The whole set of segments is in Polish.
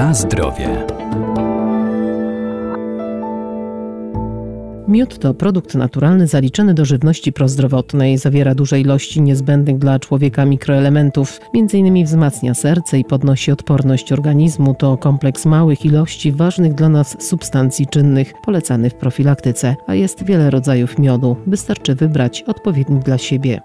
Na zdrowie. Miód to produkt naturalny zaliczony do żywności prozdrowotnej. Zawiera duże ilości niezbędnych dla człowieka mikroelementów. Między innymi wzmacnia serce i podnosi odporność organizmu. To kompleks małych ilości ważnych dla nas substancji czynnych, polecany w profilaktyce. A jest wiele rodzajów miodu. Wystarczy wybrać odpowiedni dla siebie.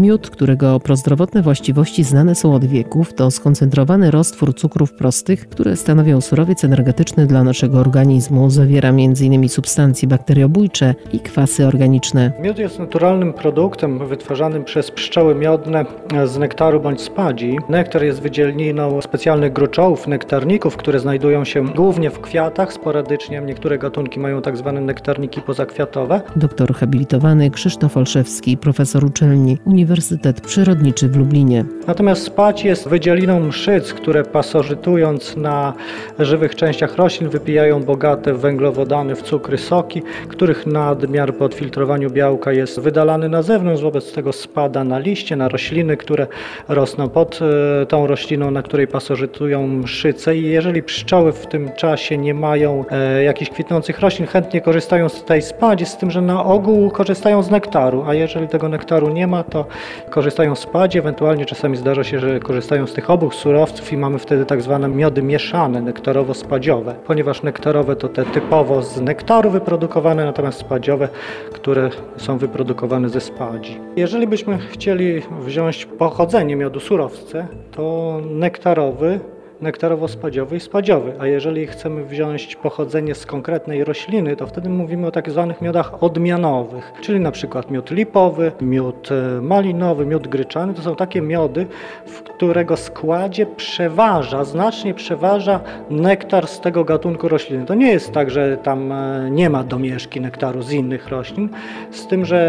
Miód, którego prozdrowotne właściwości znane są od wieków, to skoncentrowany roztwór cukrów prostych, które stanowią surowiec energetyczny dla naszego organizmu. Zawiera m.in. substancje bakteriobójcze i kwasy organiczne. Miód jest naturalnym produktem wytwarzanym przez pszczoły miodne z nektaru bądź spadzi. Nektar jest wydzielniną specjalnych gruczołów, nektarników, które znajdują się głównie w kwiatach, sporadycznie niektóre gatunki mają tak zwane nektarniki pozakwiatowe. Doktor habilitowany Krzysztof Olszewski, profesor uczelni Uniwersytetu Uniwersytet Przyrodniczy w Lublinie. Natomiast spać jest wydzieliną mszyc, które pasożytując na żywych częściach roślin wypijają bogate w węglowodany, w cukry, soki, których nadmiar po odfiltrowaniu białka jest wydalany na zewnątrz, wobec tego spada na liście, na rośliny, które rosną pod e, tą rośliną, na której pasożytują mszyce i jeżeli pszczoły w tym czasie nie mają e, jakichś kwitnących roślin, chętnie korzystają z tej spadzi, z tym, że na ogół korzystają z nektaru, a jeżeli tego nektaru nie ma, to korzystają z padzi, ewentualnie czasami zdarza się, że korzystają z tych obu surowców i mamy wtedy tak zwane miody mieszane, nektarowo-spadziowe, ponieważ nektarowe to te typowo z nektaru wyprodukowane, natomiast spadziowe, które są wyprodukowane ze spadzi. Jeżeli byśmy chcieli wziąć pochodzenie miodu surowce, to nektarowy nektarowo-spadziowy i spadziowy. A jeżeli chcemy wziąć pochodzenie z konkretnej rośliny, to wtedy mówimy o tak zwanych miodach odmianowych, czyli na przykład miód lipowy, miód e, malinowy, miód gryczany. To są takie miody, w którego składzie przeważa, znacznie przeważa nektar z tego gatunku rośliny. To nie jest tak, że tam e, nie ma domieszki nektaru z innych roślin, z tym, że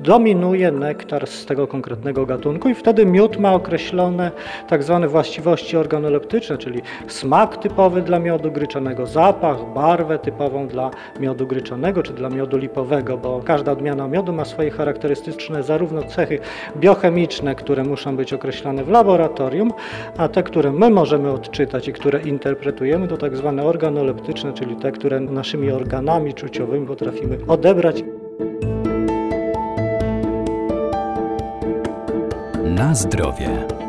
dominuje nektar z tego konkretnego gatunku i wtedy miód ma określone tak zwane właściwości organoleptyczne, czyli smak typowy dla miodu gryczanego, zapach, barwę typową dla miodu gryczanego czy dla miodu lipowego, bo każda odmiana miodu ma swoje charakterystyczne zarówno cechy biochemiczne, które muszą być określone w laboratorium, a te, które my możemy odczytać i które interpretujemy, to tak zwane organoleptyczne, czyli te, które naszymi organami czuciowymi potrafimy odebrać. Na zdrowie.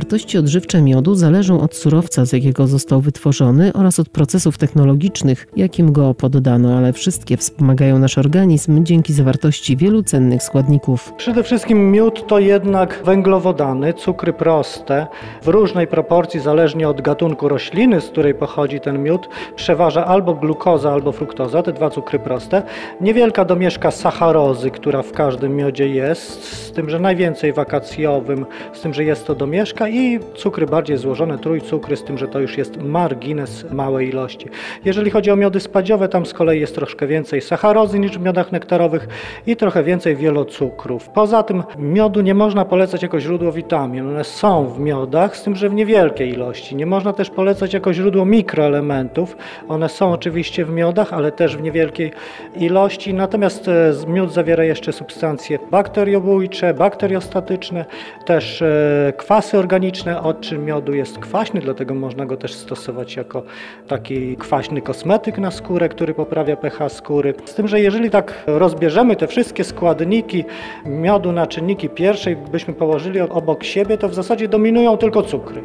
Wartości odżywcze miodu zależą od surowca, z jakiego został wytworzony oraz od procesów technologicznych, jakim go poddano, ale wszystkie wspomagają nasz organizm dzięki zawartości wielu cennych składników. Przede wszystkim miód to jednak węglowodany, cukry proste, w różnej proporcji zależnie od gatunku rośliny, z której pochodzi ten miód, przeważa albo glukoza, albo fruktoza, te dwa cukry proste. Niewielka domieszka sacharozy, która w każdym miodzie jest, z tym, że najwięcej wakacjowym, z tym, że jest to domieszka i cukry bardziej złożone, trójcukry, z tym, że to już jest margines małej ilości. Jeżeli chodzi o miody spadziowe, tam z kolei jest troszkę więcej sacharozy niż w miodach nektarowych i trochę więcej wielocukrów. Poza tym miodu nie można polecać jako źródło witamin. One są w miodach, z tym, że w niewielkiej ilości. Nie można też polecać jako źródło mikroelementów. One są oczywiście w miodach, ale też w niewielkiej ilości. Natomiast e, miód zawiera jeszcze substancje bakteriobójcze, bakteriostatyczne, też e, kwasy organiczne, organiczne odczyn miodu jest kwaśny, dlatego można go też stosować jako taki kwaśny kosmetyk na skórę, który poprawia pH skóry. Z tym, że jeżeli tak rozbierzemy te wszystkie składniki miodu na czynniki pierwszej, byśmy położyli obok siebie, to w zasadzie dominują tylko cukry.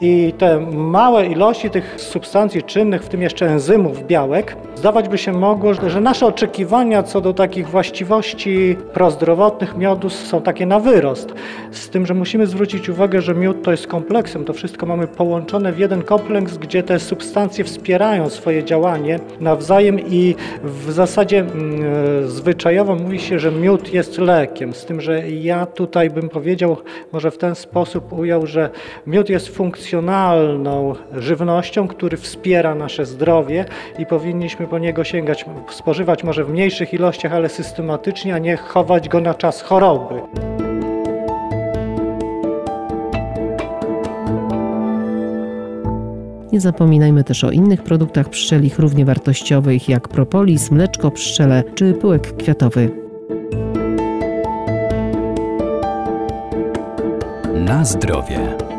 I te małe ilości tych substancji czynnych, w tym jeszcze enzymów, białek, zdawać by się mogło, że nasze oczekiwania co do takich właściwości prozdrowotnych miodu są takie na wyrost. Z tym, że musimy zwrócić uwagę, że miód to jest kompleksem, to wszystko mamy połączone w jeden kompleks, gdzie te substancje wspierają swoje działanie nawzajem i w zasadzie e, zwyczajowo mówi się, że miód jest lekiem. Z tym, że ja tutaj bym powiedział, może w ten sposób ujął, że miód jest funkcją funkcjonalną żywnością, który wspiera nasze zdrowie i powinniśmy po niego sięgać, spożywać może w mniejszych ilościach, ale systematycznie, a nie chować go na czas choroby. Nie zapominajmy też o innych produktach pszczelich równie wartościowych jak propolis, mleczko pszczele czy pyłek kwiatowy. Na zdrowie.